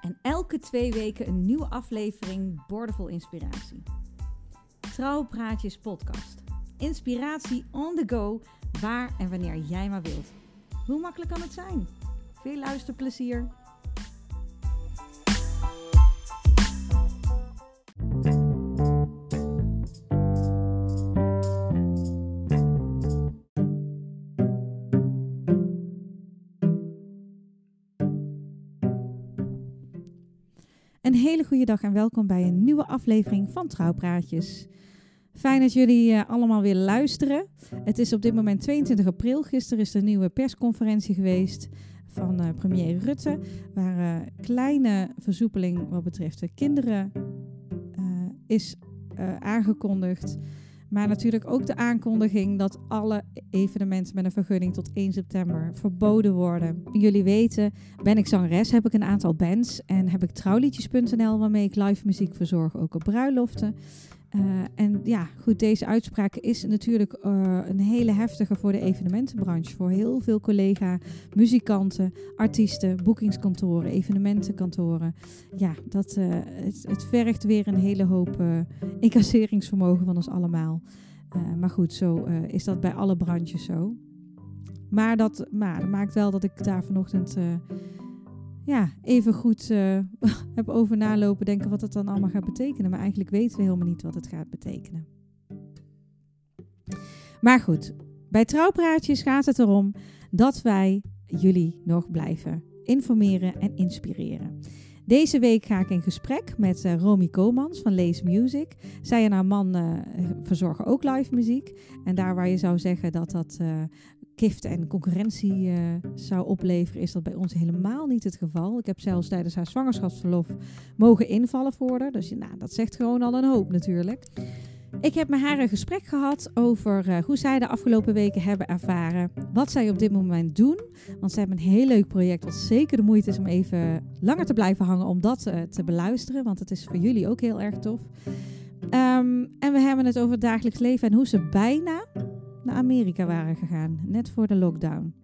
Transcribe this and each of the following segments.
En elke twee weken een nieuwe aflevering Bordevol Inspiratie. Trouwpraatjes podcast. Inspiratie on the go, waar en wanneer jij maar wilt. Hoe makkelijk kan het zijn? Veel luisterplezier! Hele goede dag en welkom bij een nieuwe aflevering van Trouwpraatjes. Fijn dat jullie uh, allemaal weer luisteren. Het is op dit moment 22 april. Gisteren is er een nieuwe persconferentie geweest van uh, premier Rutte. Waar uh, kleine versoepeling wat betreft de kinderen is aangekondigd. Maar natuurlijk ook de aankondiging dat alle evenementen met een vergunning tot 1 september verboden worden. Jullie weten, ben ik zangeres, heb ik een aantal bands en heb ik trouwliedjes.nl waarmee ik live muziek verzorg, ook op bruiloften. Uh, en ja, goed, deze uitspraak is natuurlijk uh, een hele heftige voor de evenementenbranche. Voor heel veel collega, muzikanten, artiesten, boekingskantoren, evenementenkantoren. Ja, dat, het, het, vergt weer een hele hoop incasseringsvermogen van ons allemaal. maar goed, zo is dat bij alle branches zo. Maar dat, maar dat maakt wel dat ik daar vanochtend ja, even goed uh, heb over nalopen denken wat het dan allemaal gaat betekenen. Maar eigenlijk weten we helemaal niet wat het gaat betekenen. Maar goed, bij Trouwpraatjes gaat het erom dat wij jullie nog blijven informeren en inspireren. Deze week ga ik in gesprek met uh, Romy Komans van Lees Music. Zij en haar man uh, verzorgen ook live muziek. En daar waar je zou zeggen dat dat gift en concurrentie uh, zou opleveren, is dat bij ons helemaal niet het geval. Ik heb zelfs tijdens haar zwangerschapsverlof mogen invallen voor haar. Dus nou, dat zegt gewoon al een hoop natuurlijk. Ik heb met haar een gesprek gehad over uh, hoe zij de afgelopen weken hebben ervaren. Wat zij op dit moment doen. Want ze hebben een heel leuk project wat zeker de moeite is om even langer te blijven hangen om dat uh, te beluisteren. Want het is voor jullie ook heel erg tof. Um, en we hebben het over het dagelijks leven en hoe ze bijna naar Amerika waren gegaan, net voor de lockdown.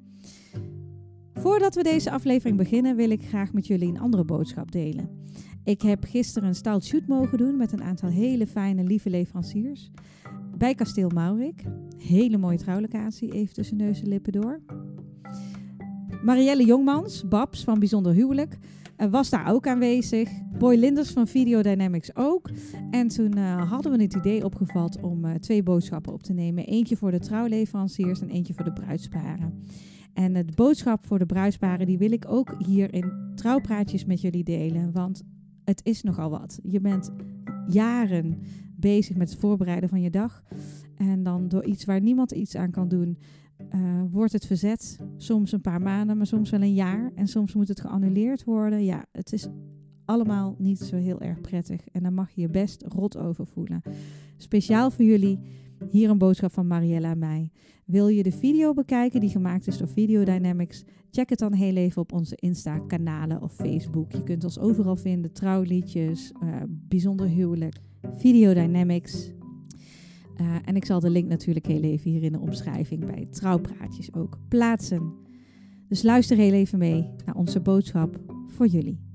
Voordat we deze aflevering beginnen, wil ik graag met jullie een andere boodschap delen. Ik heb gisteren een stout shoot mogen doen met een aantal hele fijne, lieve leveranciers. Bij Kasteel Maurik. Hele mooie trouwlocatie, even tussen neus en lippen door. Marielle Jongmans, Babs van Bijzonder Huwelijk, was daar ook aanwezig. Boy Linders van Video Dynamics ook. En toen uh, hadden we het idee opgevat om uh, twee boodschappen op te nemen. Eentje voor de trouwleveranciers en eentje voor de bruidsparen. En de boodschap voor de bruidsparen die wil ik ook hier in trouwpraatjes met jullie delen. Want het is nogal wat. Je bent jaren bezig met het voorbereiden van je dag. En dan door iets waar niemand iets aan kan doen, uh, wordt het verzet. Soms een paar maanden, maar soms wel een jaar. En soms moet het geannuleerd worden. Ja, het is allemaal niet zo heel erg prettig. En daar mag je je best rot over voelen. Speciaal voor jullie, hier een boodschap van Mariella en mij. Wil je de video bekijken die gemaakt is door Video Dynamics? Check het dan heel even op onze Insta-kanalen of Facebook. Je kunt ons overal vinden. Trouwliedjes, uh, bijzonder huwelijk. Video Dynamics. Uh, en ik zal de link natuurlijk heel even hier in de omschrijving bij trouwpraatjes ook plaatsen. Dus luister heel even mee naar onze boodschap voor jullie.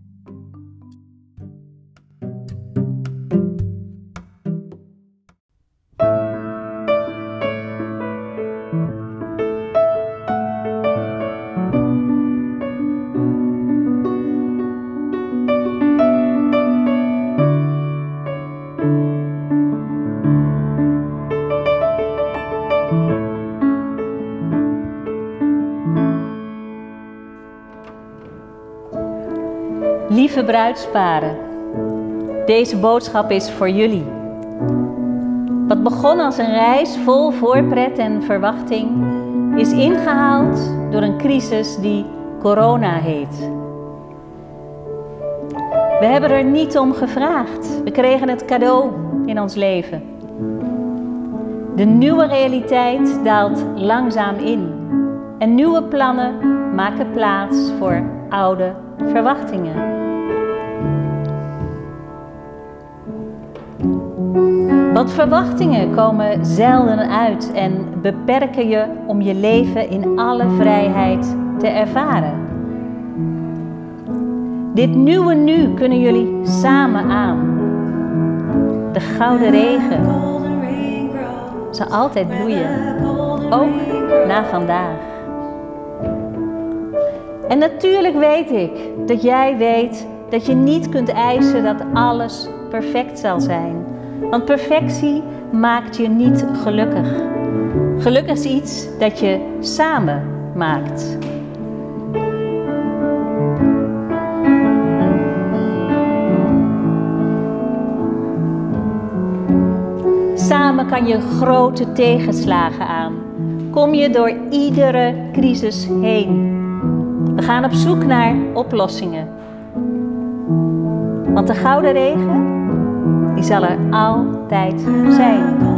Lieve bruidsparen, deze boodschap is voor jullie. Wat begon als een reis vol voorpret en verwachting, is ingehaald door een crisis die corona heet. We hebben er niet om gevraagd. We kregen het cadeau in ons leven. De nieuwe realiteit daalt langzaam in. En nieuwe plannen maken plaats voor oude verwachtingen. Want verwachtingen komen zelden uit en beperken je om je leven in alle vrijheid te ervaren. Dit nieuwe nu kunnen jullie samen aan. De gouden regen zal altijd bloeien, ook na vandaag. En natuurlijk weet ik dat jij weet dat je niet kunt eisen dat alles perfect zal zijn. Want perfectie maakt je niet gelukkig. Geluk is iets dat je samen maakt. Samen kan je grote tegenslagen aan. Kom je door iedere crisis heen. We gaan op zoek naar oplossingen. Want de gouden regen, die zal er altijd zijn.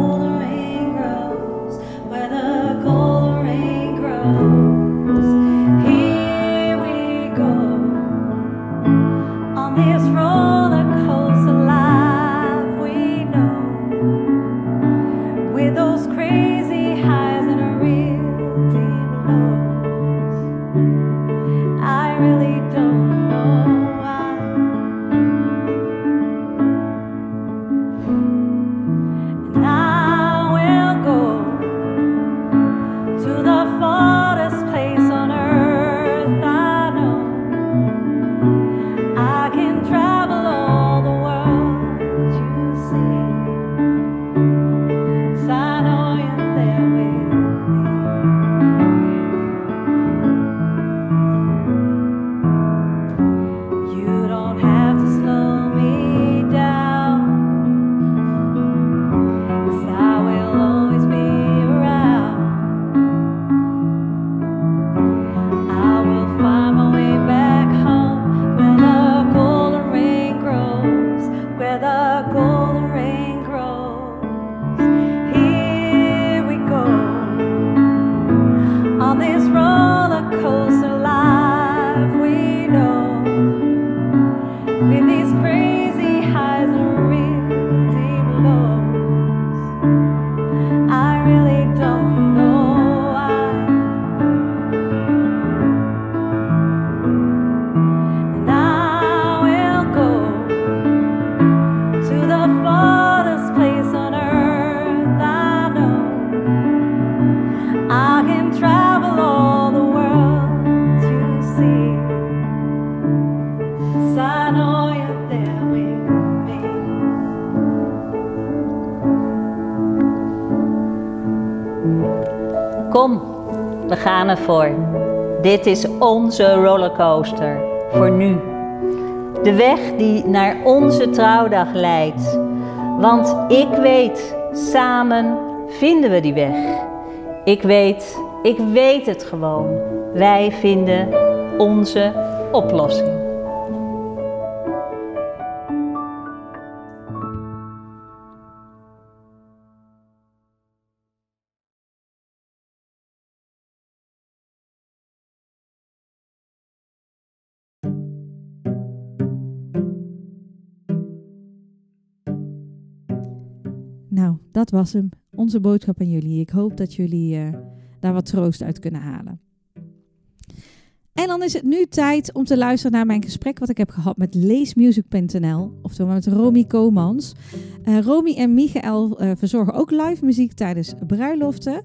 Kom, we gaan ervoor. Dit is onze rollercoaster voor nu. De weg die naar onze trouwdag leidt. Want ik weet, samen vinden we die weg. Ik weet, ik weet het gewoon. Wij vinden onze oplossing. Was hem. Onze boodschap aan jullie. Ik hoop dat jullie uh, daar wat troost uit kunnen halen. En dan is het nu tijd om te luisteren naar mijn gesprek wat ik heb gehad met leesmusic.nl, oftewel met Romy Komans. Uh, Romy en Michael uh, verzorgen ook live muziek tijdens bruiloften.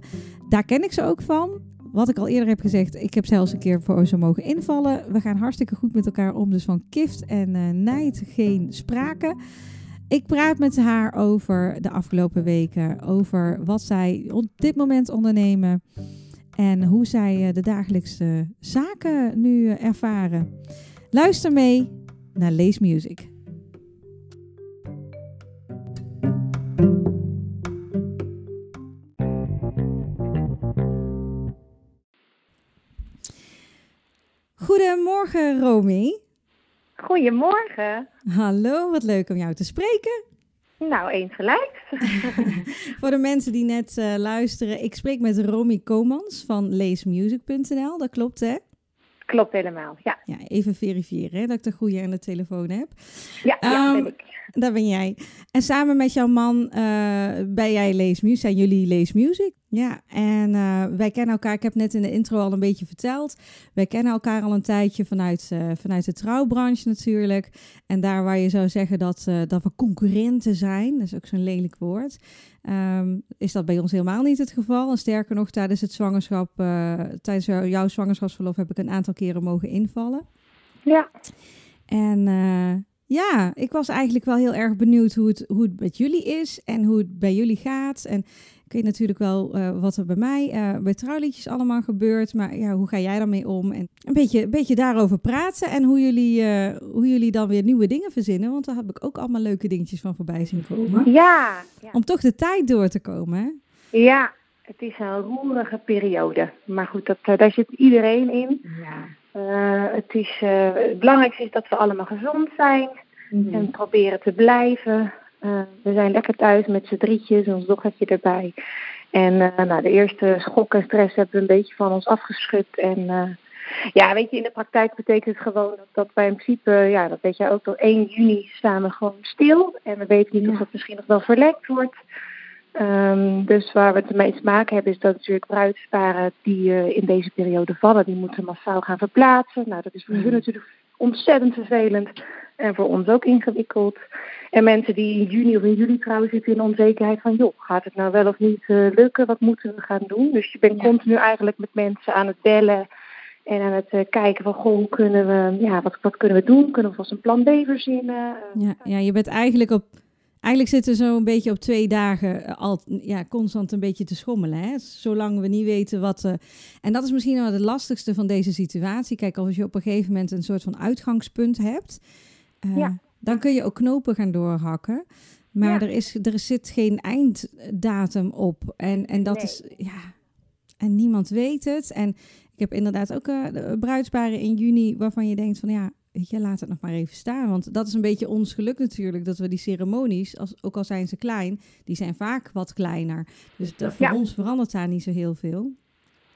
Daar ken ik ze ook van. Wat ik al eerder heb gezegd, ik heb zelfs een keer voor ze mogen invallen. We gaan hartstikke goed met elkaar om, dus van kift en uh, nijd geen sprake. Ik praat met haar over de afgelopen weken, over wat zij op dit moment ondernemen en hoe zij de dagelijkse zaken nu ervaren. Luister mee naar Lees Music. Goedemorgen, Romy. Goedemorgen. Hallo, wat leuk om jou te spreken. Nou, eens gelijk. Voor de mensen die net uh, luisteren, ik spreek met Romy Komans van leesmusic.nl. Dat klopt, hè? Klopt helemaal, ja. Ja, even verifiëren hè, dat ik de goede aan de telefoon heb. Ja, ja um, ben ik. Daar ben jij. En samen met jouw man uh, ben jij Lees Music, zijn jullie Lees Music. Ja, en uh, wij kennen elkaar, ik heb net in de intro al een beetje verteld. Wij kennen elkaar al een tijdje vanuit, uh, vanuit de trouwbranche natuurlijk. En daar waar je zou zeggen dat, dat we concurrenten zijn, dat is ook zo'n lelijk woord, um, is dat bij ons helemaal niet het geval. En sterker nog, tijdens het zwangerschap, tijdens jouw zwangerschapsverlof heb ik een aantal keren mogen invallen. Ja. En ja, ik was eigenlijk wel heel erg benieuwd hoe het, hoe het met jullie is en hoe het bij jullie gaat. En ik weet natuurlijk wel uh, wat er bij mij uh, bij trouwliedjes allemaal gebeurt. Maar ja, hoe ga jij daarmee om? En een beetje, een beetje daarover praten en hoe jullie, uh, hoe jullie dan weer nieuwe dingen verzinnen. Want daar heb ik ook allemaal leuke dingetjes van voorbij zien komen. Ja. ja. Om toch de tijd door te komen, hè? Ja, het is een roerige periode. Maar goed, dat, daar zit iedereen in. Ja. Uh, het, is, het belangrijkste is dat we allemaal gezond zijn Mhm. en proberen te blijven. Uh, we zijn lekker thuis met z'n drietjes, ons dochtertje erbij. En nou, de eerste schok en stress hebben we een beetje van ons afgeschud. En ja, weet je, in de praktijk betekent het gewoon dat, dat wij in principe, ja, dat weet jij ook, tot 1 juni staan we gewoon stil. En we weten niet Ja. of dat misschien nog wel verlekt wordt. Um, dus waar we het mee te maken hebben is dat natuurlijk bruidsparen die uh, in deze periode vallen, die moeten massaal gaan verplaatsen. Nou, dat is voor hun natuurlijk ontzettend vervelend en voor ons ook ingewikkeld. En mensen die in juni of in juli trouwen zitten in onzekerheid van, joh, gaat het nou wel of niet uh, lukken? Wat moeten we gaan doen? Dus je bent Ja. continu eigenlijk met mensen aan het bellen en aan het uh, kijken van, goh, hoe kunnen we, ja, wat, wat kunnen we doen? Kunnen we vast een plan B verzinnen? Ja, ja, je bent eigenlijk op. Eigenlijk zitten we zo een beetje op twee dagen eh, al, ja, constant een beetje te schommelen. Hè? Zolang we niet weten wat. Uh, en dat is misschien wel het lastigste van deze situatie. Kijk, als je op een gegeven moment een soort van uitgangspunt hebt, uh, Ja. dan kun je ook knopen gaan doorhakken. Maar Ja. er, is, er zit geen einddatum op. En, en dat Nee. is. Ja. En niemand weet het. En ik heb inderdaad ook uh, bruidsparen in juni waarvan je denkt van ja, weet je, laat het nog maar even staan. Want dat is een beetje ons geluk natuurlijk, dat we die ceremonies, als, ook al zijn ze klein, die zijn vaak wat kleiner. Dus dat, voor Ja. ons verandert daar niet zo heel veel.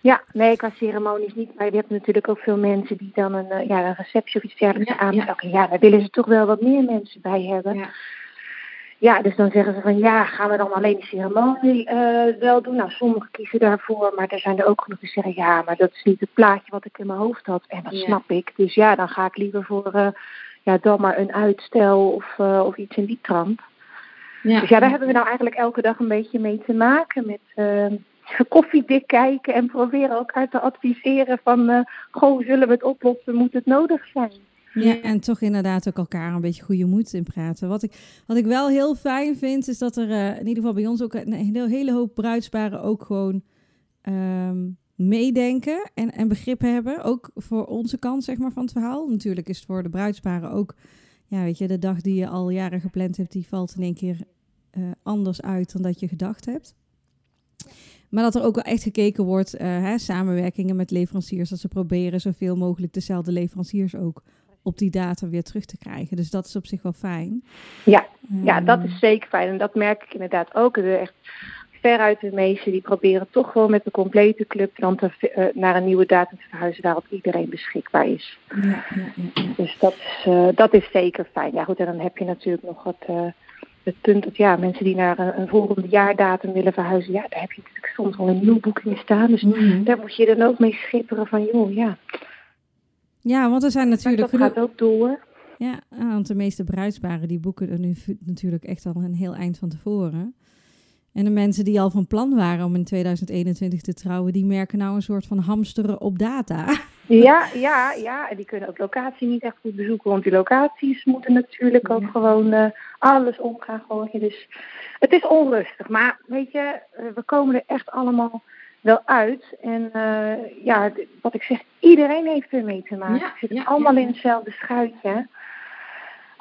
Ja, nee, qua ceremonies niet. Maar je hebt natuurlijk ook veel mensen die dan een, uh, ja, een receptie of iets dergelijks Ja, aanpakken. Ja. ja, daar willen ze toch wel wat meer mensen bij hebben. Ja. Ja, dus dan zeggen ze van ja, gaan we dan alleen de ceremonie uh, wel doen? Nou, sommigen kiezen daarvoor, maar er zijn er ook genoeg die zeggen ja, maar dat is niet het plaatje wat ik in mijn hoofd had. En dat Ja. snap ik. Dus ja, dan ga ik liever voor uh, ja, dan maar een uitstel of, uh, of iets in die trant. Ja. Dus ja, daar hebben we nou eigenlijk elke dag een beetje mee te maken met koffiedik kijken en proberen elkaar te adviseren van goh, zullen we het oplossen, moet het nodig zijn? Ja, en toch inderdaad ook elkaar een beetje goede moed in praten. Wat ik, wat ik wel heel fijn vind, is dat er uh, in ieder geval bij ons ook een hele, hele hoop bruidsparen ook gewoon um, meedenken en, en begrip hebben. Ook voor onze kant zeg maar, van het verhaal. Natuurlijk is het voor de bruidsparen ook, ja, weet je, de dag die je al jaren gepland hebt, die valt in één keer uh, anders uit dan dat je gedacht hebt. Maar dat er ook wel echt gekeken wordt, uh, hè, samenwerkingen met leveranciers, dat ze proberen zoveel mogelijk dezelfde leveranciers ook op die data weer terug te krijgen. Dus dat is op zich wel fijn. Ja, ja dat is zeker fijn. En dat merk ik inderdaad ook. De echt veruit de meesten die proberen toch wel met de complete club dan te, uh, naar een nieuwe datum te verhuizen waarop iedereen beschikbaar is. Ja, ja, ja, dus dat is, uh, dat is zeker fijn. Ja goed, en dan heb je natuurlijk nog wat, uh, het punt dat ja, mensen die naar een, een volgende jaardatum willen verhuizen, ja, daar heb je natuurlijk soms al een nieuw boeking staan. Dus mm -hmm. daar moet je dan ook mee schipperen van joh, ja. Ja, want er zijn natuurlijk... Maar dat gaat ook door. Ja, want de meeste bruidsparen die boeken er nu natuurlijk echt al een heel eind van tevoren. En de mensen die al van plan waren om in 2021 te trouwen, die merken nou een soort van hamsteren op data. Ja, ja, ja. En die kunnen ook locatie niet echt goed bezoeken, want die locaties moeten natuurlijk ook ja. gewoon uh, alles om gaan gooien. Dus het is onrustig. Maar weet je, uh, we komen er echt allemaal wel uit. En uh, ja, wat ik zeg, iedereen heeft er mee te maken. Ja, Ze zitten ja, allemaal ja. in hetzelfde schuitje.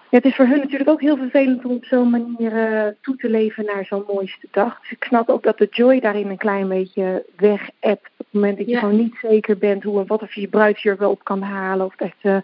Ja, het is voor hun natuurlijk ook heel vervelend om op zo'n manier uh, toe te leven naar zo'n mooiste dag. Dus ik snap ook dat de joy daarin een klein beetje weg Op het moment dat je gewoon niet zeker bent hoe en wat of je je bruidsjurk wel op kan halen. Of echt, uh,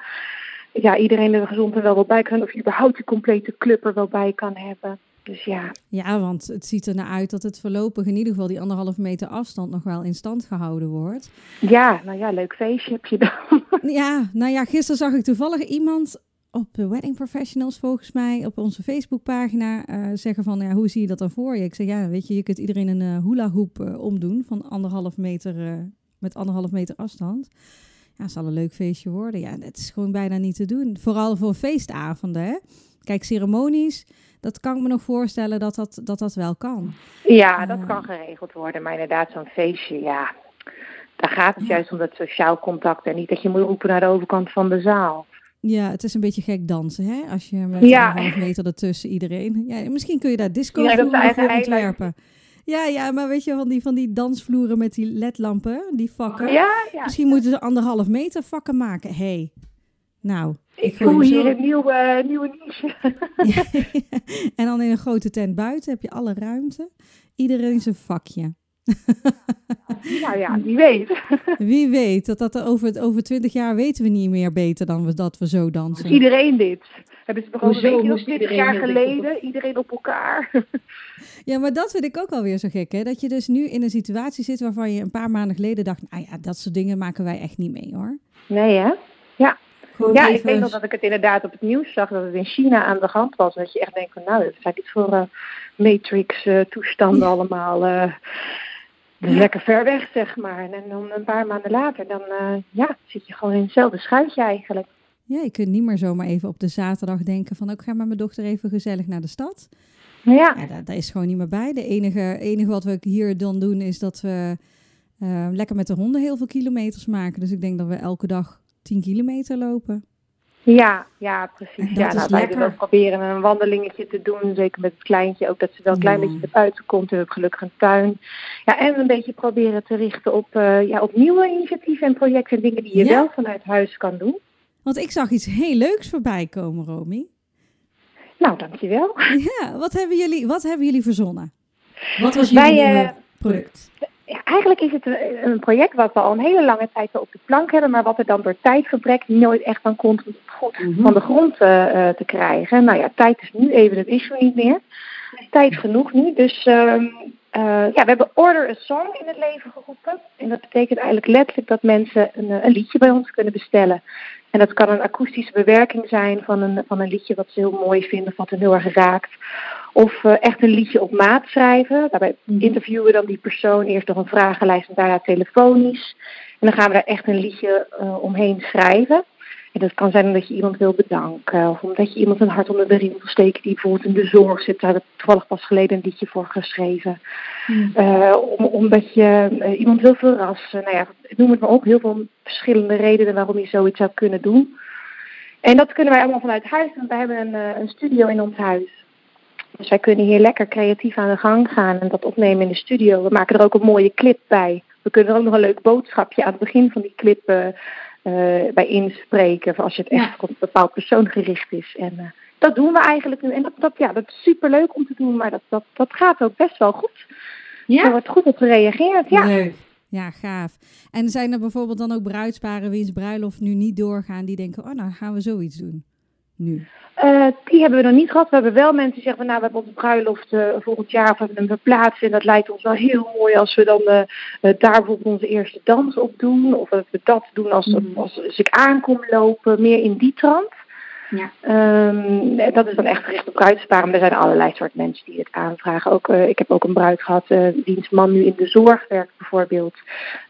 ja, iedereen er gezond en wel wel bij kan. Of je überhaupt die complete club er wel bij kan hebben. Dus ja. Ja, want het ziet er naar uit dat het voorlopig in ieder geval die anderhalf meter afstand nog wel in stand gehouden wordt. Ja, nou ja, leuk feestje heb je dan. Ja, nou ja, gisteren zag ik toevallig iemand op de Wedding Professionals volgens mij op onze Facebookpagina uh, zeggen van ja, hoe zie je dat dan voor je? Ik zeg ja, weet je, je kunt iedereen een uh, hula hoop uh, omdoen van anderhalf meter met anderhalf meter afstand. Ja, het zal een leuk feestje worden. Ja, het is gewoon bijna niet te doen. Vooral voor feestavonden. Hè? Kijk, ceremonies, dat kan ik me nog voorstellen dat dat, dat, dat wel kan. Ja, dat kan geregeld worden. Maar inderdaad, zo'n feestje, ja, daar gaat het juist om dat sociaal contact. En niet dat je moet roepen naar de overkant van de zaal. Ja, het is een beetje gek dansen, hè? Als je met ja. een half meter ertussen iedereen... Ja, misschien kun je daar disco ja, voor ontwerpen. Ja, ja, maar weet je, van die, van die dansvloeren met die ledlampen, die vakken. Ja, ja. Misschien moeten ze anderhalf meter vakken maken. hey, nou. Ik, voel hier een nieuwe, nieuwe niche. en dan in een grote tent buiten heb je alle ruimte. Iedereen zijn vakje. nou ja, wie weet. wie weet, dat dat over, over 20 jaar weten we niet meer beter dan we, dat we zo dansen. Iedereen dit. Hebben ze al een beetje 20 jaar geleden, iedereen op elkaar. ja, maar dat vind ik ook alweer zo gek, hè? Dat je dus nu in een situatie zit waarvan je een paar maanden geleden dacht, nou ja, dat soort dingen maken wij echt niet mee, hoor. Nee, hè? Ja. Ja, ik weet nog dat ik het inderdaad op het nieuws zag dat het in China aan de hand was. Dat je echt denkt nou, dat zijn dit voor uh, Matrix-toestanden allemaal. Uh, lekker ver weg, zeg maar. En dan een paar maanden later, dan ja, zit je gewoon in hetzelfde schuitje eigenlijk. Ja, je kunt niet meer zomaar even op de zaterdag denken van... ik ga met mijn dochter even gezellig naar de stad. Ja. ja daar, daar, is gewoon niet meer bij. De enige, enige wat we hier dan doen is dat we uh, lekker met de honden heel veel kilometers maken. Dus ik denk dat we elke dag 10 kilometer lopen. Ja, ja, precies. Ja, nou, wij dus ook proberen een wandelingetje te doen. Zeker met het kleintje. Ook dat ze wel een klein beetje buiten komt. We hebben gelukkig een tuin. Ja, en een beetje proberen te richten op, uh, ja, op nieuwe initiatieven en projecten. En dingen die je wel vanuit huis kan doen. Want ik zag iets heel leuks voorbij komen, Romy. Nou, dankjewel. Ja, wat hebben jullie, wat hebben jullie verzonnen? Wat was jullie Wij, uh, product? Ja, eigenlijk is het een project wat we al een hele lange tijd op de plank hebben, maar wat er dan door tijdgebrek nooit echt van komt goed mm -hmm. van de grond uh, te krijgen. Nou ja, tijd is nu even het issue niet meer. Tijd genoeg nu. Dus uh, ja, we hebben Order a Song in het leven geroepen. En dat betekent eigenlijk letterlijk dat mensen een, een liedje bij ons kunnen bestellen. En dat kan een akoestische bewerking zijn van een, van een liedje wat ze heel mooi vinden, wat hen heel erg raakt. Of uh, echt een liedje op maat schrijven. Daarbij mm. interviewen we dan die persoon eerst nog een vragenlijst en daarna telefonisch. En dan gaan we daar echt een liedje uh, omheen schrijven. En dat kan zijn omdat je iemand wil bedanken. Of omdat je iemand een hart onder de riem wil steken die bijvoorbeeld in de zorg zit. Daar heb ik toevallig pas geleden een liedje voor geschreven. Mm. Uh, om, omdat je uh, iemand wil verrassen. Nou ja, noem het maar op. Heel veel verschillende redenen waarom je zoiets zou kunnen doen. En dat kunnen wij allemaal vanuit huis. Want wij hebben een, uh, een studio in ons huis. Dus wij kunnen hier lekker creatief aan de gang gaan en dat opnemen in de studio. We maken er ook een mooie clip bij. We kunnen er ook nog een leuk boodschapje aan het begin van die clip bij inspreken. Als je het echt ja. op een bepaald persoon gericht is. En uh, dat doen we eigenlijk nu. En dat, dat, ja, dat is super leuk om te doen, maar dat, dat, dat gaat ook best wel goed. Ja? Er wordt goed op gereageerd. Ja. Leuk. Ja, gaaf. En zijn er bijvoorbeeld dan ook bruidsparen wiens bruiloft nu niet doorgaan, die denken, oh nou gaan we zoiets doen nu? Uh, die hebben we nog niet gehad. We hebben wel mensen die zeggen, van, nou we hebben onze bruiloft uh, volgend jaar of we hebben hem verplaatst. En dat lijkt ons wel heel mooi als we dan uh, daar bijvoorbeeld onze eerste dans op doen. Of dat we dat doen als, mm. als, als ik aankom lopen, meer in die trant. Ja. Um, dat is dan echt gericht op bruidsparen. Er zijn allerlei soort mensen die het aanvragen. Ook, uh, ik heb ook een bruid gehad, uh, wiens man nu in de zorg werkt bijvoorbeeld.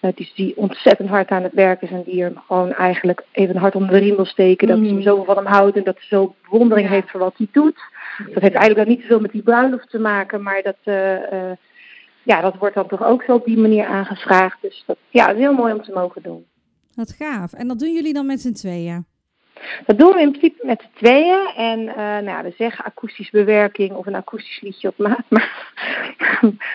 Uh, die, die ontzettend hard aan het werk is en die er gewoon eigenlijk even een hart onder de riem wil steken. Dat mm. ze zoveel van hem houdt en dat ze zo bewondering ja. heeft voor wat hij doet. Dat heeft eigenlijk dan niet zoveel met die bruiloft te maken, maar dat, ja, dat wordt dan toch ook zo op die manier aangevraagd. Dus dat ja, is heel mooi om te mogen doen. Wat gaaf. En dat doen jullie dan met z'n tweeën? Dat doen we in principe met z'n tweeën. En uh, nou, we zeggen akoestische bewerking of een akoestisch liedje op maat. Maar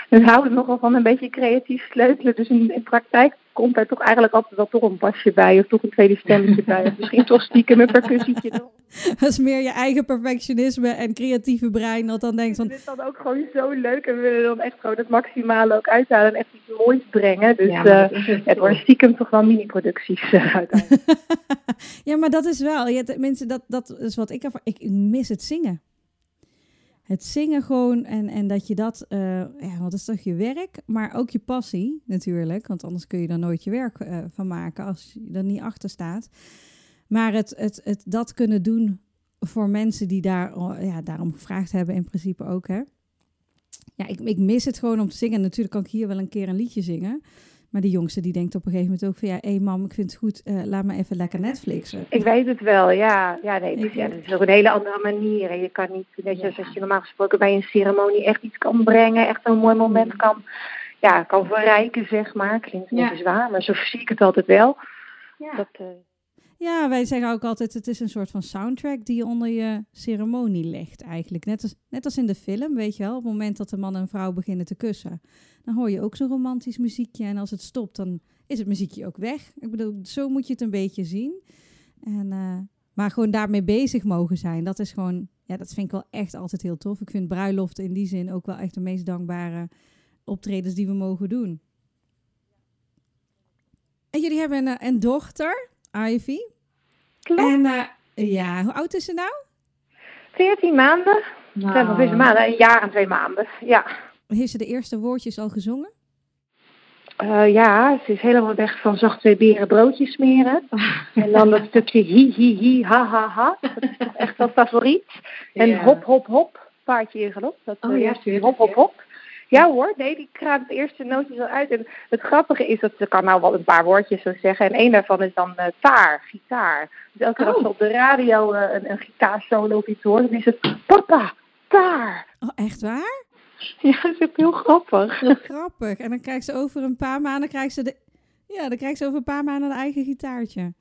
we houden nogal van een beetje creatief sleutelen. Dus in, in praktijk komt daar toch eigenlijk altijd wel toch een basje bij of toch een tweede stemmetje bij. Of misschien toch stiekem een percussietje. Dat is meer je eigen perfectionisme en creatieve brein dat dan denkt van... Dit is dan ook gewoon zo leuk en we willen dan echt gewoon het maximale ook uithalen en echt iets moois brengen. Dus ja, uh, het wordt stiekem toch wel mini-producties uh, uiteindelijk. ja, maar dat is wel, je, mensen, dat, dat is wat ik ervan... Ik mis het zingen het zingen gewoon en, en dat je dat, uh, ja, wat is toch je werk, maar ook je passie natuurlijk, want anders kun je er nooit je werk uh, van maken als je er niet achter staat. Maar het, het, het dat kunnen doen voor mensen die daar, ja, daarom gevraagd hebben in principe ook, hè. Ja, ik, ik mis het gewoon om te zingen. Natuurlijk kan ik hier wel een keer een liedje zingen. Maar die jongste die denkt op een gegeven moment ook van ja, hé hey mam, ik vind het goed, uh, laat me even lekker Netflixen. Ik weet het wel, ja. Ja, nee, dus, ja, dat is ook een hele andere manier. En je kan niet, net zoals als je normaal gesproken bij een ceremonie echt iets kan brengen, echt een mooi moment kan, ja, kan verrijken, zeg maar. Klinkt een beetje zwaar, maar zo zie ik het altijd wel. Ja. Dat, uh, ja, wij zeggen ook altijd, het is een soort van soundtrack die je onder je ceremonie legt eigenlijk. Net als, net als in de film, weet je wel, op het moment dat de man en vrouw beginnen te kussen. Dan hoor je ook zo'n romantisch muziekje en als het stopt, dan is het muziekje ook weg. Ik bedoel, zo moet je het een beetje zien. En, uh, maar gewoon daarmee bezig mogen zijn, dat is gewoon, ja, dat vind ik wel echt altijd heel tof. Ik vind bruiloften in die zin ook wel echt de meest dankbare optredens die we mogen doen. En jullie hebben een, een dochter, Ivy. Klopt. En uh, ja, hoe oud is ze nou? 14 maanden. Nou. Is maanden, een jaar en twee maanden. Ja. Heeft ze de eerste woordjes al gezongen? Uh, ja, ze is helemaal weg van zacht twee beren broodjes smeren. en dan dat stukje hi hi hi ha ha ha. Dat is toch echt wel favoriet. En hop hop hop, paardje in galop. Dat oh, ja, uh, hop hop hop. Ja hoor, nee, die kraapt de eerste nootjes al uit. En het grappige is dat ze kan nou wel een paar woordjes zo zeggen. En één daarvan is dan uh, taar, gitaar. Dus elke keer oh. als ze op de radio uh, een, een gitaarsolo of iets hoort, dan is het papa, taar. Oh, echt waar? Ja, dat is heel grappig. Heel grappig. En dan krijgt ze over een paar maanden, krijgt ze de, ja, dan krijgt ze over een paar maanden een eigen gitaartje.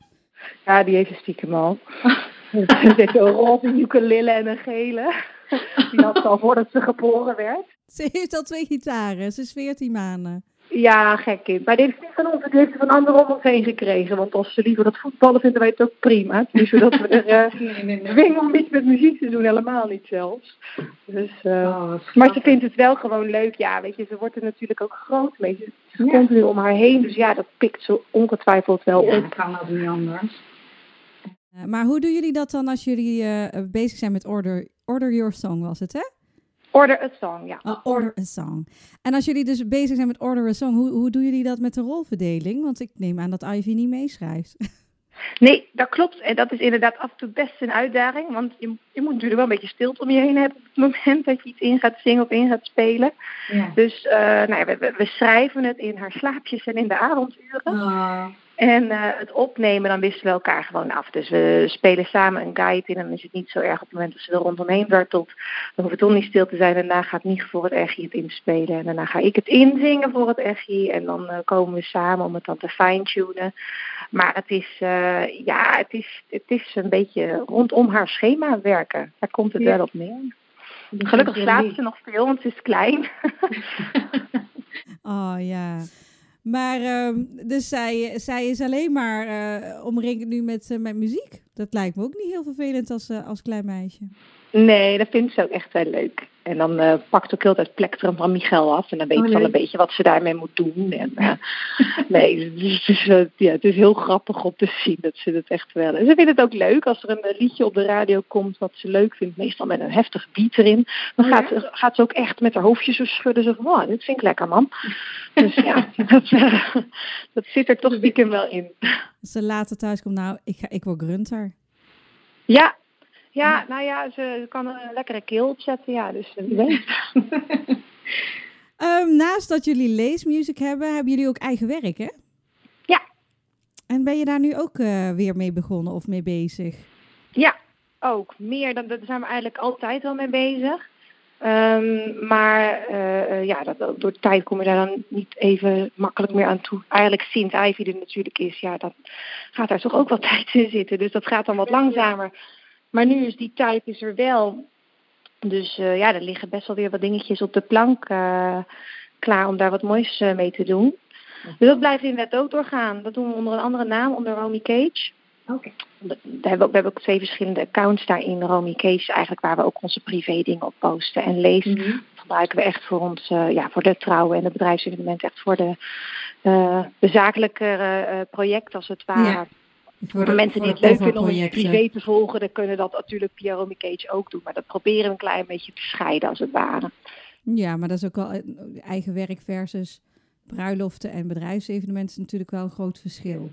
Ja, die heeft ze stiekem al. Er zit een roze ukulele en een gele. Die had ze al voordat ze geboren werd. Ze heeft al twee gitaren. Ze is 14 maanden. Ja, gek kind. Maar dit is niet van ons, dit heeft ze van anderen om ons heen gekregen. Want als ze liever dat voetballen vinden wij het ook prima. Dus zodat we er uh, dwingen om iets met muziek te doen, helemaal niet zelfs. Dus, uh, oh, maar ze vindt het wel gewoon leuk. Ja, weet je, ze wordt er natuurlijk ook groot mee. Ze, ze ja. komt nu om haar heen. Dus ja, dat pikt ze ongetwijfeld wel ja, op. Dat kan ook niet anders. Uh, maar hoe doen jullie dat dan als jullie bezig zijn met Order, Order Your Song, was het hè? Order a Song, ja. Oh, order a Song. En als jullie dus bezig zijn met Order a Song, hoe, hoe doen jullie dat met de rolverdeling? Want ik neem aan dat Ivy niet meeschrijft. Nee, dat klopt. En dat is inderdaad af en toe best een uitdaging. Want je, je moet natuurlijk wel een beetje stilte om je heen hebben op het moment dat je iets in gaat zingen of in gaat spelen. Ja. Dus uh, nou ja, we, we, schrijven het in haar slaapjes en in de avonduren. Oh. En uh, het opnemen, dan wisselen we elkaar gewoon af. Dus we spelen samen een guide in en dan is het niet zo erg op het moment dat ze er rondomheen wertelt. Dan hoeft het toch niet stil te zijn. Daarna gaat niet voor het echi het inspelen. En daarna ga ik het inzingen voor het echi. En dan uh, komen we samen om het dan te fine-tunen. Maar het is, uh, ja, het is, het is een beetje rondom haar schema werken. Daar komt het ja. wel op neer. Gelukkig slaapt ze nog veel, want ze is klein. oh ja. Maar uh, dus zij, zij is alleen maar uh, omringd nu met, uh, met muziek. Dat lijkt me ook niet heel vervelend als, uh, als klein meisje. Nee, dat vindt ze ook echt wel leuk. En dan uh, pakt ook heel het plektrum van Michel af. En dan weet ze oh, nee. al een beetje wat ze daarmee moet doen. En, uh, nee, het is, uh, ja, het is heel grappig om te zien dat ze het echt wel. En ze vindt het ook leuk als er een liedje op de radio komt wat ze leuk vindt. Meestal met een heftige beat erin. Dan gaat, ja. gaat ze ook echt met haar hoofdje zo schudden. Zo van, oh, dit vind ik lekker man. Dus ja, dat, dat zit er toch stiekem wel in. Als ze later thuis komt, nou, ik, ga, ik word grunter. Ja, ja, nou ja, ze kan een lekkere keel opzetten, ja, dus weet. um, naast dat jullie leesmuziek hebben, hebben jullie ook eigen werk, hè? Ja. En ben je daar nu ook uh, weer mee begonnen of mee bezig? Ja, ook. Meer dan, daar zijn we eigenlijk altijd wel mee bezig. Um, maar uh, ja, dat, door tijd kom je daar dan niet even makkelijk meer aan toe. Eigenlijk sinds Ivy er natuurlijk is, ja, dan gaat daar toch ook wat tijd in zitten. Dus dat gaat dan wat langzamer. Maar nu is die tijd is er wel. Dus uh, ja, er liggen best wel weer wat dingetjes op de plank uh, klaar om daar wat moois uh, mee te doen. Dus dat blijft inderdaad ook doorgaan. Dat doen we onder een andere naam, onder Romy Cage. Oké. We hebben, ook, we hebben ook twee verschillende accounts daarin. Romy Cage eigenlijk waar we ook onze privé dingen op posten. En Lees Mhm. gebruiken we echt voor ons, eh, ja, voor de trouwen en de bedrijfsevenementen. Echt voor de, eh de zakelijke eh, projecten als het ware. Ja, Voor, de- mensen die het leuk vinden om het privé te volgen, dan kunnen dat natuurlijk via Romy Cage ook doen. Maar dat proberen we een klein beetje te scheiden als het ware. Ja, maar dat is ook wel eh, eigen werk versus bruiloften en bedrijfsevenementen is natuurlijk wel een groot verschil.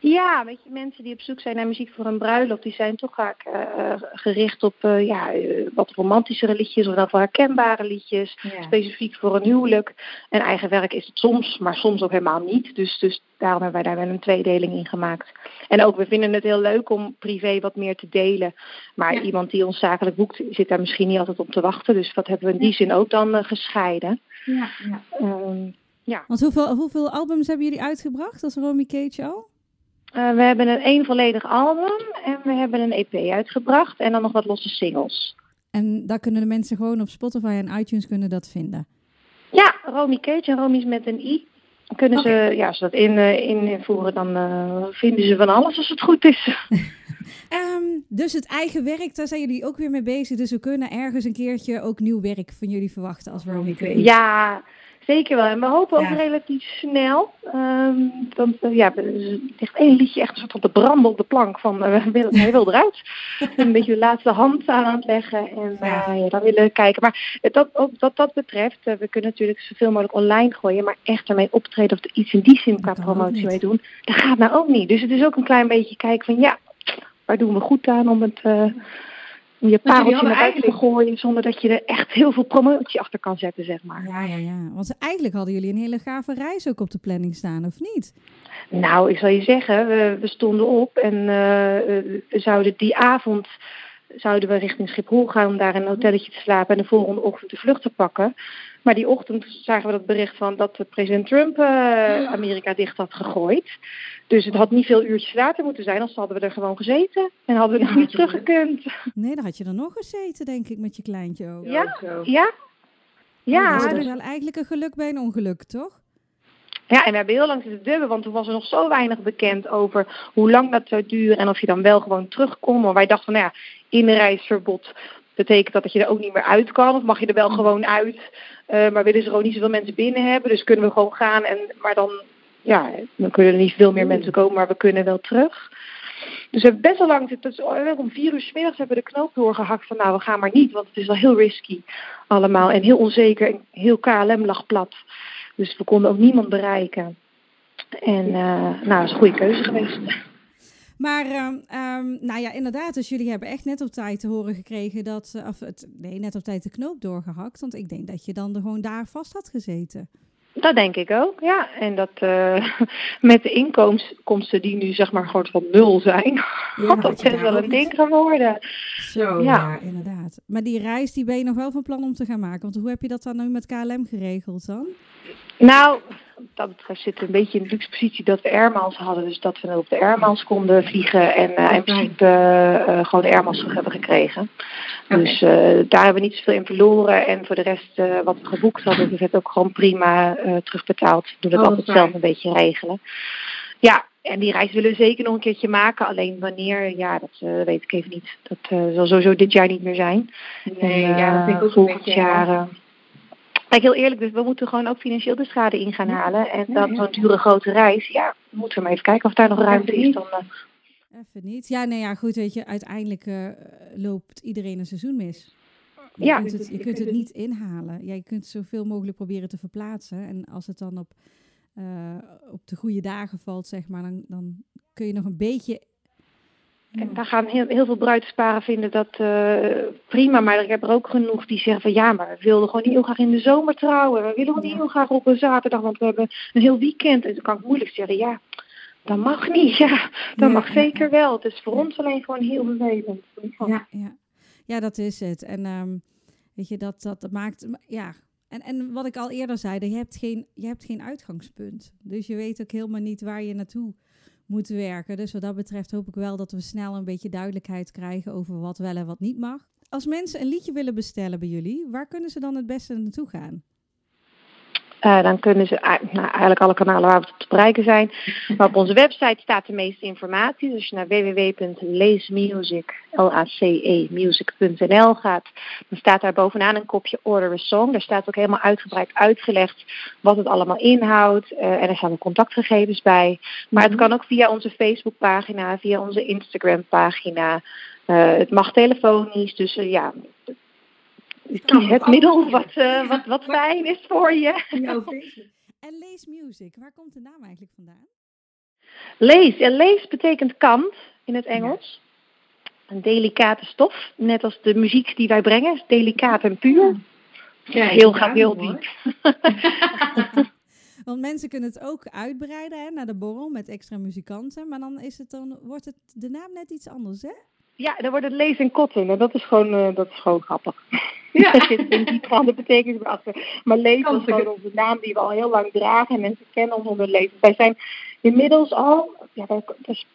Ja, weet je, mensen die op zoek zijn naar muziek voor een bruiloft, die zijn toch vaak eh, eh, gericht op eh, ja, eh, wat romantischere liedjes of dan wel herkenbare liedjes, Ja. specifiek voor een huwelijk. En eigen werk is het soms, maar soms ook helemaal niet. Dus, dus daarom hebben wij daar wel een tweedeling in gemaakt. En ook, we vinden het heel leuk om privé wat meer te delen. Maar Ja. iemand die ons zakelijk boekt, zit daar misschien niet altijd op te wachten. Dus dat hebben we in die Ja. zin ook dan gescheiden. Ja, ja. Ehm, Want hoeveel, hoeveel albums hebben jullie uitgebracht als Romy Cage al? Eh, we hebben een één volledig album en we hebben een EP uitgebracht en dan nog wat losse singles. En daar kunnen de mensen gewoon op Spotify en iTunes kunnen dat vinden. Ja, Romy Cage en Romy is met een i. Kunnen ze, ja, als ze dat in, eh, invoeren, dan eh, vinden ze van alles als het goed is. Ehm, dus het eigen werk, daar zijn jullie ook weer mee bezig. Dus we kunnen ergens een keertje ook nieuw werk van jullie verwachten als Romy Cage. Ja, zeker wel. En we hopen ook relatief snel. Ehm, want eh, ja, er ligt één liedje echt een soort op de branden op de plank van eh, hij wil- hij wil eruit. een beetje de laatste hand aan het leggen en Ja. eh, ja, dan willen we kijken. Maar eh, dat, ook, wat dat betreft, eh, we kunnen natuurlijk zoveel mogelijk online gooien, maar echt ermee optreden of er iets in die zin qua promotie mee doen, dat gaat nou ook niet. Dus het is ook een klein beetje kijken van ja, waar doen we goed aan om het... om je pareltje naar buiten te gooien zonder dat je er echt heel veel promotie achter kan zetten, zeg maar. Ja, ja, ja. Want eigenlijk hadden jullie een hele gave reis ook op de planning staan, of niet? Nou, ik zal je zeggen, we, we stonden op en eh, eh, we zouden die avond zouden we richting Schiphol gaan om daar in een hotelletje te slapen en de volgende ochtend de vlucht te pakken. Maar die ochtend zagen we dat bericht van dat de president Trump eh, Amerika dicht had gegooid. Dus het had niet veel uurtjes later moeten zijn, anders hadden we er gewoon gezeten en hadden we nog niet teruggekund. Nee, dan had je er nog gezeten, denk ik, met je kleintje ook. Ja? Zo. Ja? Ja, dat is dus- wel eigenlijk een geluk bij een ongeluk, toch? Ja, en we hebben heel lang zitten dubben, want toen was er nog zo weinig bekend over hoe lang dat zou duren en of je dan wel gewoon terug kon. Maar wij dachten van, nou ja, inreisverbod betekent dat dat je er ook niet meer uit kan. Of mag je er wel gewoon uit, eh, maar willen ze gewoon niet zoveel mensen binnen hebben. Dus kunnen we gewoon gaan, en, maar dan, ja, dan kunnen er niet veel meer mensen komen, maar we kunnen wel terug. Dus we hebben best wel lang dus om vier uur 's hebben we de knoop doorgehakt van nou, we gaan maar niet, want het is wel heel risky allemaal. En heel onzeker en heel KLM lag plat. Dus we konden ook niemand bereiken. En eh, nou, dat is een goede keuze geweest. Maar, ehm, ehm, nou ja, inderdaad. Dus jullie hebben echt net op tijd te horen gekregen dat... eh, Of het, nee, net op tijd de knoop doorgehakt. Want ik denk dat je dan er gewoon daar vast had gezeten. Dat denk ik ook, ja. En dat eh, met de inkomsten die nu zeg maar gewoon van nul zijn, had dat best wel een ding geworden. Zo, ja. Ja. inderdaad. Maar die reis, die ben je nog wel van plan om te gaan maken. Want hoe heb je dat dan nu met KLM geregeld dan? Nou, dat betreft zitten we een beetje in de luxe positie dat we airmiles hadden. Dus dat we op de airmiles konden vliegen en eh, in principe eh, gewoon de airmiles terug hebben gekregen. Dus daar hebben we niet zoveel in verloren. En voor de rest, wat we geboekt hadden, hebben we het ook gewoon prima terugbetaald. We doen het Oh, altijd zelf een beetje regelen. Ja, en die reis willen we zeker nog een keertje maken. Alleen wanneer, ja, dat weet ik even niet. Dat eh, zal sowieso dit jaar niet meer zijn. Nee, En, ja, dat vind ik ook een volgend beetje... jaar. Kijk, heel eerlijk, dus we moeten gewoon ook financieel de schade in gaan halen. En ja. zo'n dure grote reis, ja, moeten we maar even kijken of daar nog ruimte is. Dan, eh, Even niet. Ja, nee, ja, goed, weet je. Uiteindelijk eh, loopt iedereen een seizoen mis. Je Ja. kunt het, je kunt het niet inhalen. Ja, je kunt zoveel mogelijk proberen te verplaatsen. En als het dan op, eh, op de goede dagen valt, zeg maar, dan, dan kun je nog een beetje... En daar gaan heel, heel veel bruidsparen vinden dat eh, prima. Maar ik heb er ook genoeg die zeggen van ja, maar we wilden gewoon niet heel graag in de zomer trouwen. We willen gewoon niet heel graag op een zaterdag, want we hebben een heel weekend. En dan kan ik moeilijk zeggen, ja, dat mag niet. Ja, dat Ja, mag zeker ja. wel. Het is voor ons alleen gewoon heel vervelend. Ja, ja. ja dat is het. En ehm, weet je, dat, dat maakt... Ja, en, en wat ik al eerder zei, je hebt, geen, je hebt geen uitgangspunt. Dus je weet ook helemaal niet waar je naartoe moet werken. Dus wat dat betreft hoop ik wel dat we snel een beetje duidelijkheid krijgen over wat wel en wat niet mag. Als mensen een liedje willen bestellen bij jullie, waar kunnen ze dan het beste naartoe gaan? Uh, dan kunnen ze nou, eigenlijk alle kanalen waar we te bereiken zijn. Maar op onze website staat de meeste informatie. Dus als je naar www.leesmusic, L-A-C-E, music.nl gaat, dan staat daar bovenaan een kopje Order a Song. Daar staat ook helemaal uitgebreid uitgelegd wat het allemaal inhoudt. Uh, en er staan contactgegevens bij. Maar het kan ook via onze Facebookpagina, via onze Instagram-pagina. Uh, het mag telefonisch. Dus ja, kies het middel wat, uh, wat, wat fijn is voor je. en lees music, waar komt de naam eigenlijk vandaan? Lees, en lees betekent kant in het Engels. Een delicate stof, net als de muziek die wij brengen, delicaat en puur. Ja, heel gaat heel diep. Want mensen kunnen het ook uitbreiden hè, naar de borrel met extra muzikanten. Maar dan, is het dan wordt het de naam net iets anders, hè? Ja, dan wordt het lees en kotten. En dat is gewoon, uh, dat is gewoon grappig. Ja. er zit een diepgaande betekenis achter. Maar lees is gewoon onze naam die we al heel lang dragen. En mensen kennen ons onder lezen. Wij zijn inmiddels al, ja, dus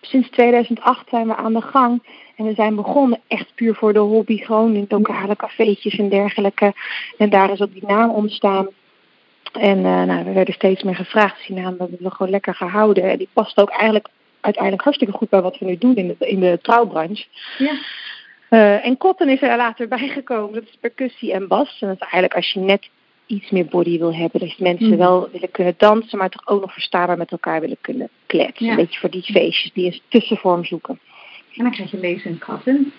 sinds 2008 zijn we aan de gang. En we zijn begonnen echt puur voor de hobby. Gewoon in lokale cafeetjes en dergelijke. En daar is ook die naam ontstaan. En uh, nou, we werden steeds meer gevraagd. Dus die naam hebben we gewoon lekker gehouden. En die past ook eigenlijk uiteindelijk hartstikke goed bij wat we nu doen in de, in de trouwbranche. Ja. Uh, en cotton is er later bijgekomen. Dat is percussie en bas. En dat is eigenlijk als je net iets meer body wil hebben. Dat mensen mm. wel willen kunnen dansen, maar toch ook nog verstaanbaar met elkaar willen kunnen kletsen. Een beetje voor die feestjes die een tussenvorm zoeken. En dan krijg je lezen en katten.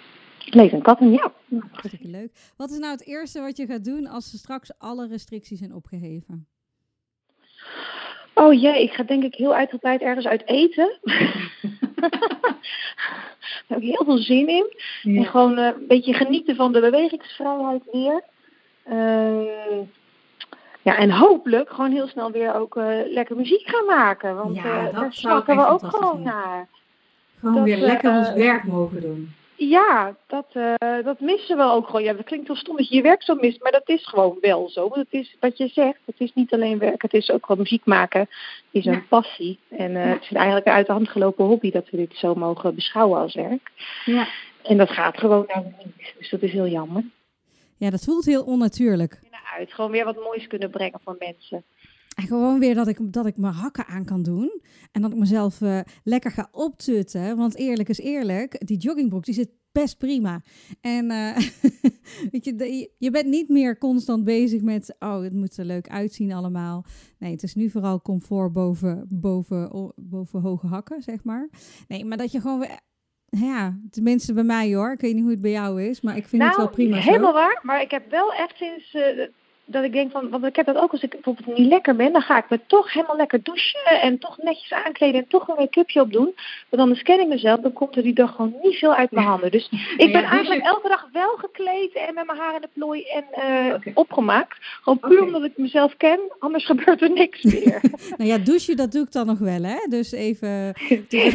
Lezen en katten, ja. Hartstikke leuk. Wat is nou het eerste wat je gaat doen als straks alle restricties zijn opgeheven? Oh jee, ik ga denk ik heel uitgebreid ergens uit eten. Daar heb ik heel veel zin in. En gewoon uh, een beetje genieten van de bewegingsvrijheid weer. Uh, ja, en hopelijk gewoon heel snel weer ook uh, lekker muziek gaan maken. Want ja, uh, daar smaken we ook gewoon naar. Gewoon weer lekker ons werk mogen doen. Ja, dat, uh, dat missen we ook gewoon. Ja, dat klinkt wel stom dat je je werk zo mist, maar dat is gewoon wel zo. Want het is wat je zegt, het is niet alleen werk, het is ook gewoon muziek maken. Het is een passie. En uh, het is eigenlijk een uit de hand gelopen hobby dat we dit zo mogen beschouwen als werk. Ja. En dat gaat gewoon nou niet. Dus dat is heel jammer. Ja, dat voelt heel onnatuurlijk. Uit. Gewoon weer wat moois kunnen brengen voor mensen. En gewoon weer dat ik, dat ik mijn hakken aan kan doen. En dat ik mezelf uh, lekker ga optutten. Want eerlijk is eerlijk, die joggingbroek die zit best prima. En uh, weet je, je bent niet meer constant bezig met, oh, het moet er leuk uitzien allemaal. Nee, het is nu vooral comfort boven, boven, boven hoge hakken, zeg maar. Nee, maar dat je gewoon weer ja, tenminste bij mij hoor. Ik weet niet hoe het bij jou is, maar ik vind het nou, wel prima. Helemaal waar, maar ik heb wel echt sinds uh, dat ik denk van, want ik heb dat ook als ik bijvoorbeeld niet lekker ben, dan ga ik me toch helemaal lekker douchen en toch netjes aankleden en toch een make-upje opdoen. Maar dan scan ik mezelf, dan komt er die dag gewoon niet veel uit mijn handen. Dus ik ben eigenlijk elke dag wel gekleed en met mijn haar in de plooi en uh, opgemaakt. Gewoon puur omdat ik mezelf ken, anders gebeurt er niks meer. nou ja, douchen dat doe ik dan nog wel hè, dus even...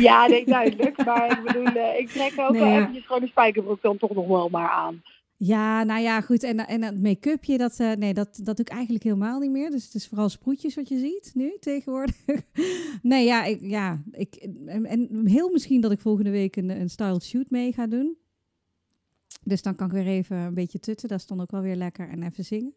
ja, nee, duidelijk. Maar ik bedoel, uh, ik trek ook nee, wel eventjes gewoon de spijkerbroek dan toch nog wel maar aan. Ja, nou ja, goed. En, en het make-upje, dat, uh, nee, dat, dat doe ik eigenlijk helemaal niet meer. Dus het is vooral sproetjes wat je ziet nu tegenwoordig. nee, ja, ik, ja ik, en, heel misschien dat ik volgende week een, een styled shoot mee ga doen. Dus dan kan ik weer even een beetje tutten. Dat is dan ook wel weer lekker en even zingen.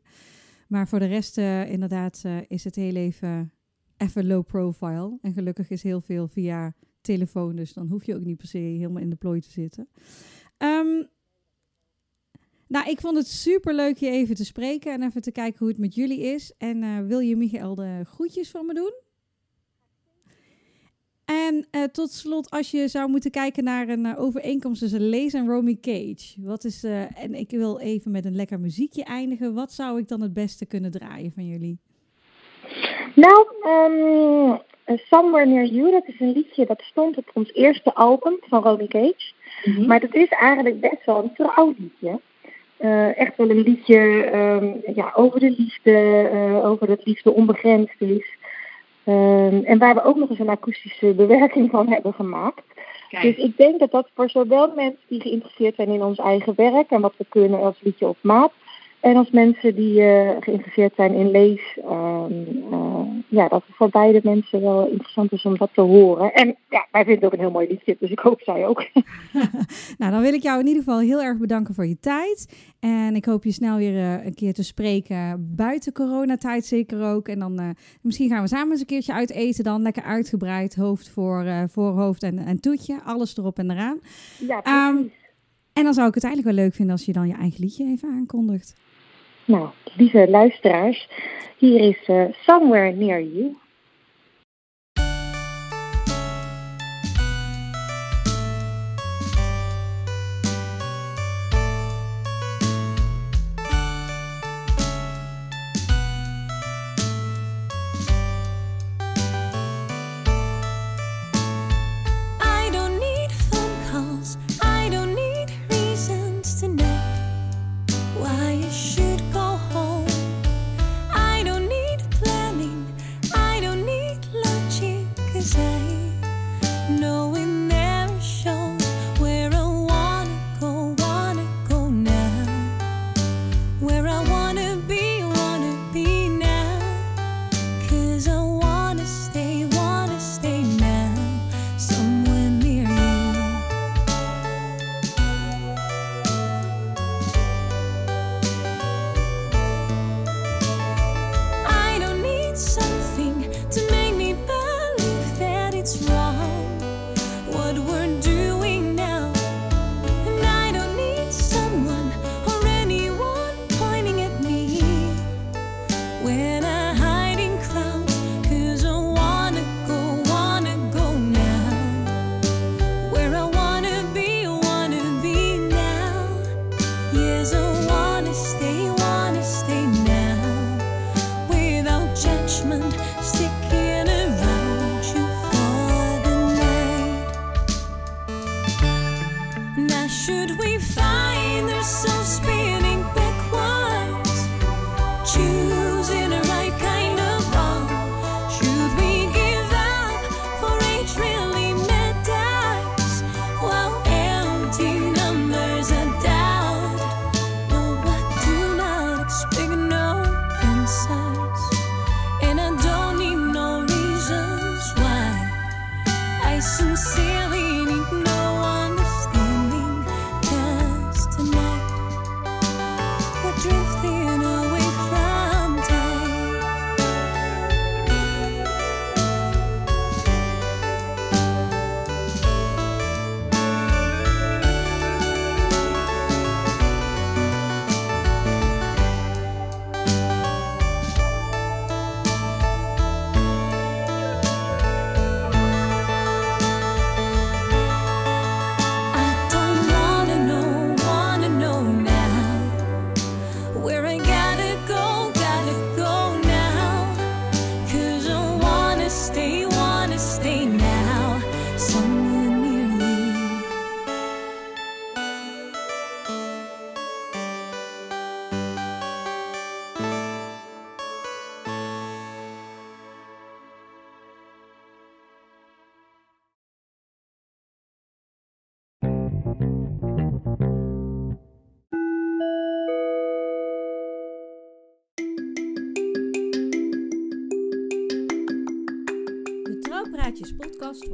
Maar voor de rest, uh, inderdaad, uh, is het heel even, even low profile. En gelukkig is heel veel via telefoon. Dus dan hoef je ook niet per se helemaal in de plooi te zitten. Um, nou, ik vond het super leuk je even te spreken en even te kijken hoe het met jullie is. En uh, wil je Michael de groetjes van me doen? En uh, tot slot, als je zou moeten kijken naar een uh, overeenkomst tussen Lace en Romy Cage. Wat is, en ik wil even met een lekker muziekje eindigen. Wat zou ik dan het beste kunnen draaien van jullie? Nou, um, Somewhere Near You, dat is een liedje dat stond op ons eerste album van Romy Cage. Mm -hmm. Maar dat is eigenlijk best wel een trouwliedje. Uh, echt wel een liedje um, ja, over de liefde, uh, over dat liefde onbegrensd is. Um, en waar we ook nog eens een akoestische bewerking van hebben gemaakt. Kijk. Dus ik denk dat dat voor zowel mensen die geïnteresseerd zijn in ons eigen werk en wat we kunnen als liedje op maat, En als mensen die uh, geïnteresseerd zijn in lees, um, uh, ja, dat het voor beide mensen wel interessant is om dat te horen. En ja, wij vinden het ook een heel mooi liedje, dus ik hoop zij ook. nou, dan wil ik jou in ieder geval heel erg bedanken voor je tijd. En ik hoop je snel weer uh, een keer te spreken, buiten coronatijd zeker ook. En dan misschien gaan we samen eens een keertje uit eten dan, lekker uitgebreid, hoofd voor, voor hoofd en, en toetje, alles erop en eraan. Ja, precies. Um, en dan zou ik het eigenlijk wel leuk vinden als je dan je eigen liedje even aankondigt. Nou, lieve luisteraars, hier is uh, Somewhere Near You.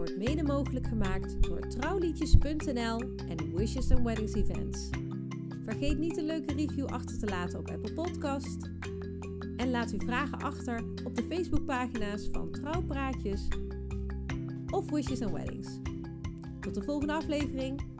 Wordt mede mogelijk gemaakt door trouwliedjes.nl en Wishes and Weddings Events. Vergeet niet een leuke review achter te laten op Apple Podcast. En laat uw vragen achter op de Facebookpagina's van Trouwpraatjes of Wishes and Weddings. Tot de volgende aflevering.